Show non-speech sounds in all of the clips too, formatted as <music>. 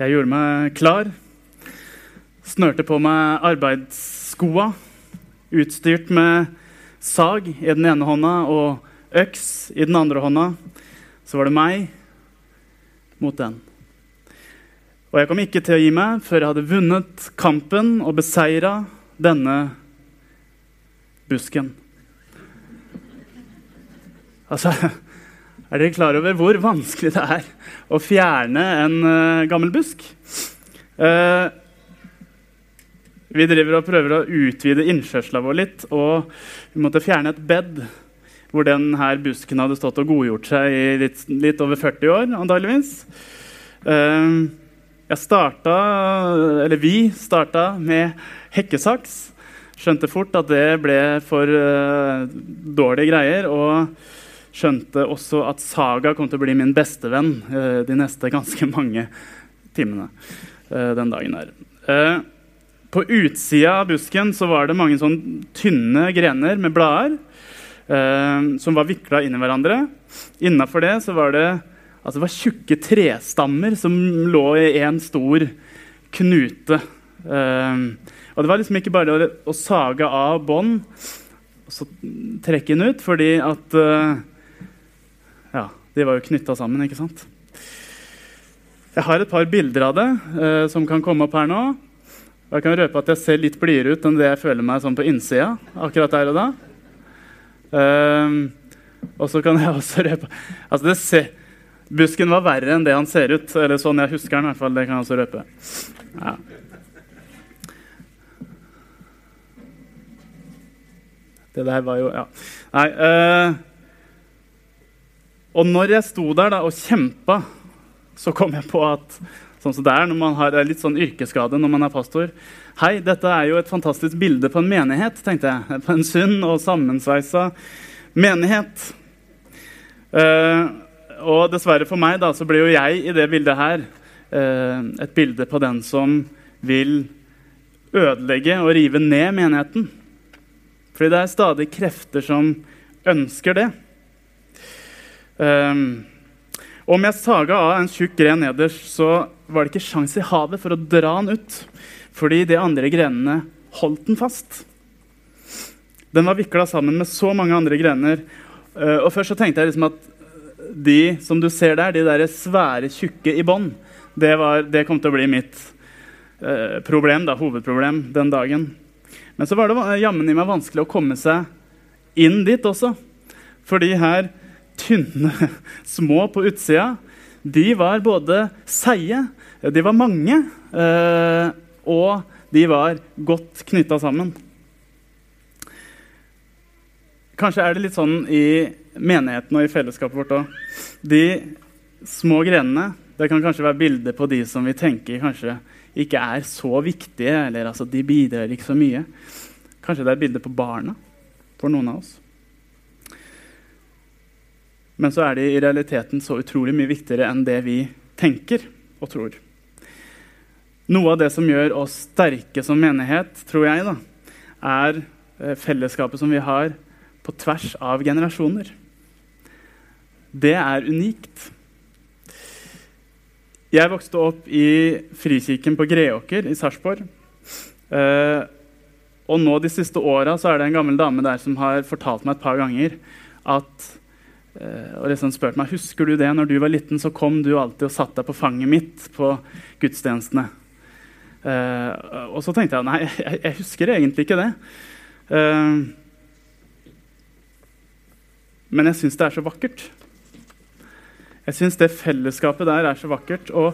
Jeg gjorde meg klar, snørte på meg arbeidsskoa, utstyrt med sag i den ene hånda og øks i den andre hånda. Så var det meg mot den. Og jeg kom ikke til å gi meg før jeg hadde vunnet kampen og beseira denne busken. Altså, er dere klar over hvor vanskelig det er å fjerne en uh, gammel busk? Uh, vi driver og prøver å utvide innkjørselen vår litt, og vi måtte fjerne et bed hvor denne busken hadde stått og godgjort seg i litt, litt over 40 år, antageligvis. Uh, jeg starta, eller vi starta med hekkesaks. Skjønte fort at det ble for dårlige greier. og skjønte også at Saga kom til å bli min bestevenn uh, de neste ganske mange timene uh, den dagen der. Uh, på utsida av busken så var det mange sånn tynne grener med blader som var vikla inn i hverandre. Innafor det så var det, altså det var tjukke trestammer som lå i en stor knute. og det var liksom ikke bare å, å sage av bånd og så trekke den ut, fordi at ja, De var jo knytta sammen, ikke sant? Jeg har et par bilder av det eh, som kan komme opp her nå. Jeg kan røpe at jeg ser litt blidere ut enn det jeg føler meg sånn på innsida. akkurat der og da. Um, og så kan jeg <laughs> også røpe altså ser, Busken var verre enn det han ser ut. Eller sånn jeg husker den. i hvert fall, Det kan jeg også røpe. Ja. Det der var jo Ja. Nei. Uh, og når jeg sto der da, og kjempa, så kom jeg på at sånn som det er når man har litt sånn yrkesskade når man er pastor Hei, dette er jo et fantastisk bilde på en menighet, tenkte jeg. På en sunn og sammensveisa menighet. Uh, og dessverre for meg da, så blir jo jeg i det bildet her uh, et bilde på den som vil ødelegge og rive ned menigheten. Fordi det er stadig krefter som ønsker det. Um, om jeg saga av en tjukk gren nederst, så var det ikke sjans i havet for å dra den ut. Fordi de andre grenene holdt den fast. Den var vikla sammen med så mange andre grener. Uh, og først så tenkte jeg liksom at de som du ser der, de der svære, tjukke i bånn, det, det, kom til å bli mitt uh, problem, da, hovedproblem den dagen. Men så var det jammen i meg vanskelig å komme seg inn dit også. Fordi her tynne, små på utsida, de var både seige, de var mange, eh, og de var godt knytta sammen. Kanskje er det litt sånn i menigheten og i fellesskapet vårt òg. De små grenene det kan kanskje være bilder på de som vi tenker kanskje ikke er så viktige, eller altså, de bidrar ikke så mye. Kanskje det er bilder på barna for noen av oss. Men så er de i realiteten så utrolig mye viktigere enn det vi tenker og tror. Noe av det som gjør oss sterke som menighet, tror jeg, da, er eh, fellesskapet som vi har på tvers av generasjoner. Det er unikt. Jeg vokste opp i Frikirken på Greåker i Sarpsborg. Eh, og nå de siste åra er det en gammel dame der som har fortalt meg et par ganger at og liksom spurte meg husker du det når du var liten, så kom du alltid og satte deg på fanget mitt på gudstjenestene. Uh, og så tenkte jeg nei, jeg, jeg, husker egentlig ikke det. Uh, men jeg syns det er så vakkert. Jeg syns det fellesskapet der er så vakkert. Og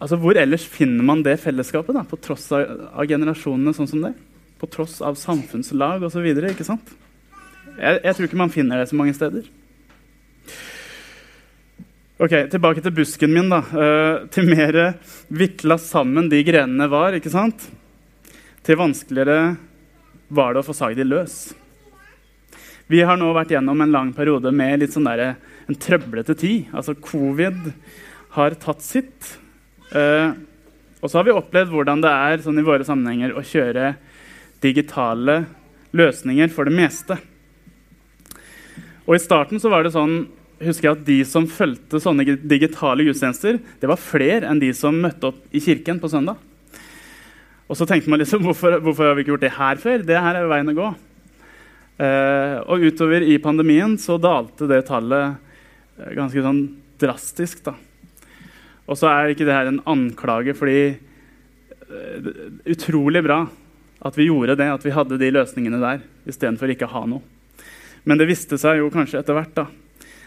altså, hvor ellers finner man det fellesskapet, da, på tross av, av generasjonene sånn som det? På tross av samfunnslag osv. Jeg, jeg, tror ikke man finner det så mange steder. Ok, Tilbake til busken min. da. Uh, til mer vikla sammen de grenene var, ikke sant? til vanskeligere var det å få sagd de løs. Vi har nå vært gjennom en lang periode med litt sånn der, en trøblete tid. Altså Covid har tatt sitt. Uh, og så har vi opplevd hvordan det er sånn i våre sammenhenger å kjøre digitale løsninger for det meste. Og I starten så var det sånn husker jeg at de som fulgte sånne digitale gudstjenester, det var flere enn de som møtte opp i kirken på søndag. Og så tenkte man liksom, <laughs> hvorfor, hvorfor har vi ikke gjort det her før? Det her er veien å gå. Uh, og utover i pandemien så dalte det tallet eh, ganske sånn drastisk. da. Og så er ikke det her en anklage, fordi uh, Utrolig bra at vi gjorde det, at vi hadde de løsningene der istedenfor ikke å ha noe. Men det viste seg jo kanskje etter hvert da,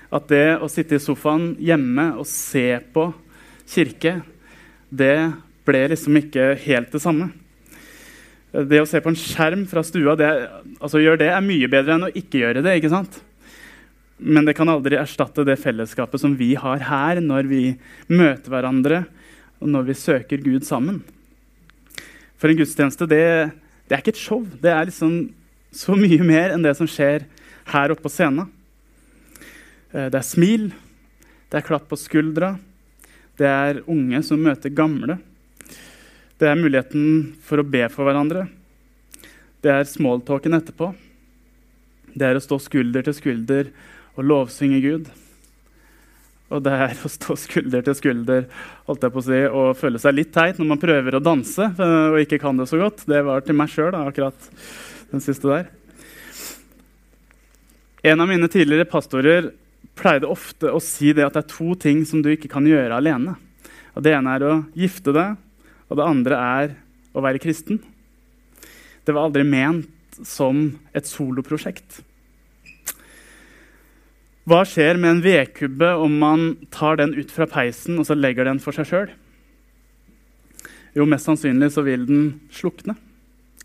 at det å sitte i sofaen hjemme og se på kirke, det ble liksom ikke helt det samme. Det å se på en skjerm fra stua det, altså gjør det er mye bedre enn å ikke gjøre det. ikke sant? Men det kan aldri erstatte det fellesskapet som vi har her når vi møter hverandre og når vi søker Gud sammen. For en gudstjeneste det, det er ikke et show. Det er liksom så mye mer enn det som skjer her oppe på scenen. Eh, det er smil, det er klapp på skuldra, det er unge som møter gamle. Det er muligheten for å be for hverandre. Det er smalltalken etterpå. Det er å stå skulder til skulder og lovsynge Gud. Og det er <laughs> å stå skulder til skulder holdt jeg på å si, og føle seg litt teit når man prøver å danse eh, og ikke kan det så godt. Det var til meg sjøl, akkurat den siste der. En av mine tidligere pastorer pleide ofte å si det at det er to ting som du ikke kan gjøre alene. Og det ene er å gifte deg, og det andre er å være kristen. Det var aldri ment som et soloprosjekt. Hva skjer med en vedkubbe om man tar den ut fra peisen og så legger den for seg sjøl? Jo, mest sannsynlig så vil den slukne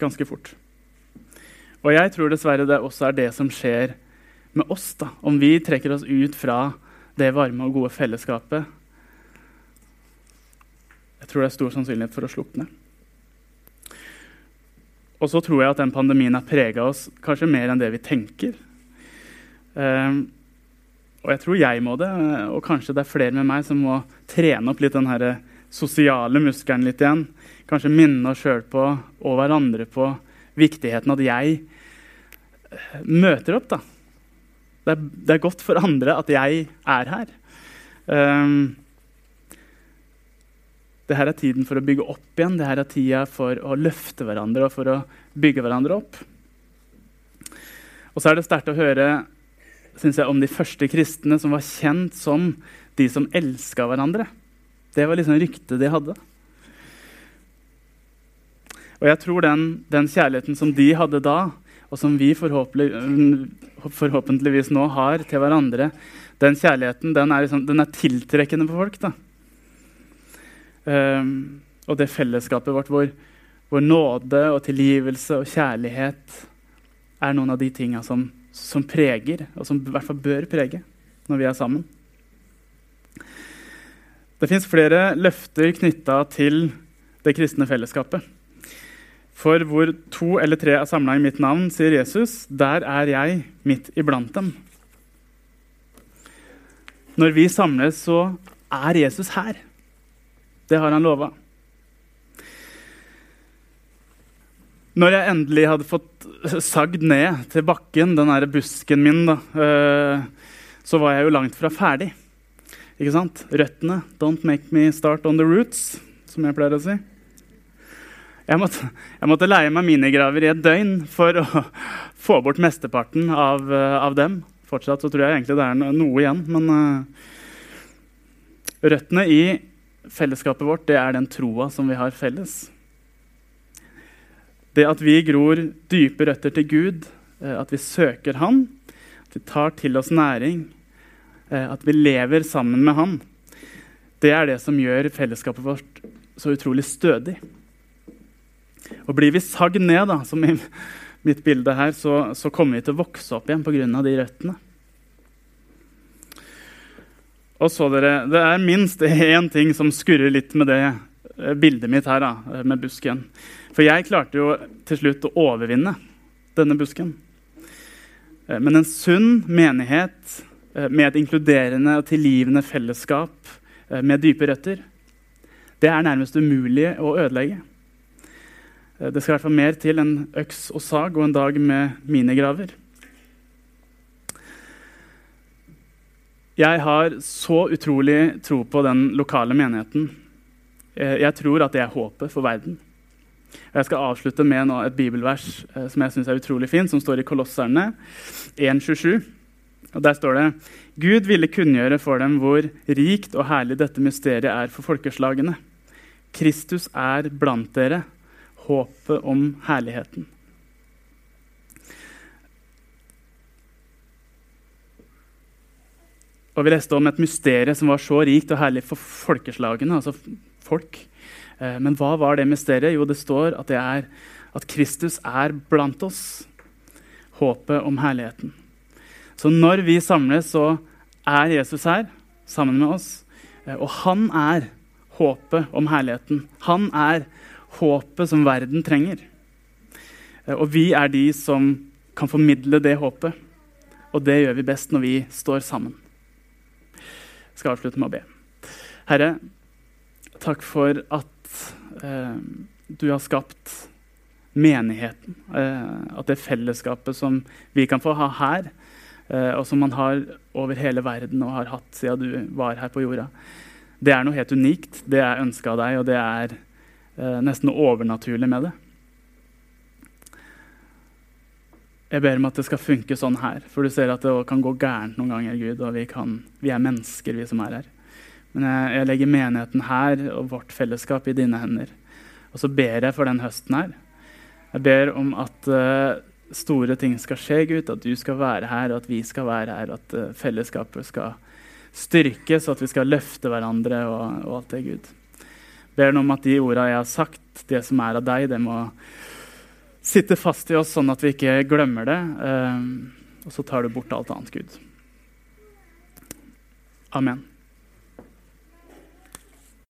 ganske fort. Og jeg tror dessverre det også er det som skjer med oss, da, om vi trekker oss ut fra det varme og gode fellesskapet jeg tror det er stor sannsynlighet for å slukne. Og så tror jeg at den pandemien har prega oss kanskje mer enn det vi tenker. Um, og jeg tror jeg må det, og kanskje det er flere med meg som må trene opp litt den her sosiale muskelen litt igjen. Kanskje minne oss sjøl på og hverandre på viktigheten at jeg eh, møter opp. da. Det er, det er godt for andre at jeg er her. Um, dette er tiden for å bygge opp igjen. Dette er tida for å løfte hverandre og for å bygge hverandre opp. Og så er det sterkt å høre synes jeg, om de første kristne som var kjent som de som elska hverandre. Det var liksom ryktet de hadde. Og jeg tror den, den, kjærligheten som de hadde da, og som vi forhåpentligvis nå har til hverandre, den kjærligheten den er, liksom, den er tiltrekkende på folk. Um, og det fellesskapet vårt hvor, hvor, nåde og tilgivelse og kjærlighet er noen av de tinga som, som, preger, og som i hvert fall bør prege, når vi er sammen. Det fins flere løfter knytta til det kristne fellesskapet. For hvor to eller tre er samla i mitt navn, sier Jesus, der er jeg midt iblant dem. Når vi samles, så er Jesus her. Det har han lova. Når jeg endelig hadde fått sagd ned til bakken, den der busken min, da, eh, så var jeg jo langt fra ferdig. Ikke sant? Røttene. 'Don't make me start on the roots', som jeg pleier å si. Jeg måtte, jeg måtte leie meg minigraver i et døgn for å <laughs> få bort mesteparten av, eh, av, dem. Fortsatt så tror jeg egentlig det er noe igjen, men uh, røttene i fellesskapet vårt, det er den troa som vi har felles. Det at vi gror dype røtter til Gud, eh, at vi søker Han, at vi tar til oss næring, at vi lever sammen med Han, det er det som gjør fellesskapet vårt så utrolig stødig. Og blir vi sagd ned, da, som i mitt bilde her, så, så kommer vi til å vokse opp igjen pga. de røttene. Og så dere, Det er minst én ting som skurrer litt med det eh, bildet mitt her, da, eh, med busken. For jeg klarte jo til slutt å overvinne denne busken. Eh, men en sunn menighet med et inkluderende og tilgivende fellesskap med dype røtter, det er nærmest umulig å ødelegge. Det skal i hvert fall mer til enn øks og sag og en dag med minigraver. Jeg har så utrolig tro på den lokale menigheten. Eh, jeg tror at det er håpet for verden. Jeg skal avslutte med et bibelvers eh, som jeg synes er utrolig fint, som står i Kolosserne 1.27. Og Der står det Gud ville kunngjøre for dem hvor rikt og herlig dette mysteriet er for folkeslagene. Kristus er blant dere, håpet om herligheten. Og Vi leste om et mysterium som var så rikt og herlig for folkeslagene, altså folk. Eh, men hva var det mysteriet? Jo, det står at, det er, at Kristus er blant oss. Håpet om herligheten. Så når vi samles, så er Jesus her sammen med oss. Eh, og han er håpet om herligheten. Han er håpet som verden trenger. Eh, og vi er de som kan formidle det håpet. Og det gjør vi best når vi står sammen. Jeg skal avslutte med å be. Herre, takk for at eh, du har skapt menigheten. Eh, at det fellesskapet som vi kan få ha her, eh, og som man har over hele verden og har hatt siden du var her på jorda, det er noe helt unikt. Det er ønska av deg, og det er nesten overnaturlig med det. Jeg ber om at det skal funke sånn her, for du ser at det kan gå gærent noen ganger. Gud, og vi, kan, vi er mennesker, vi som er her. Men jeg, jeg, legger menigheten her og vårt fellesskap i dine hender. Og så ber jeg for den høsten her. Jeg ber om at uh, store ting skal skje, Gud. At du skal være her, og at vi skal være her. At uh, fellesskapet skal styrkes, og at vi skal løfte hverandre og, og alt det, Gud. Ber om at de orda jeg har sagt, det som er av deg, det må sitte fast i oss, sånn at vi ikke glemmer det. Uh, og så tar du bort alt annet, Gud. Amen.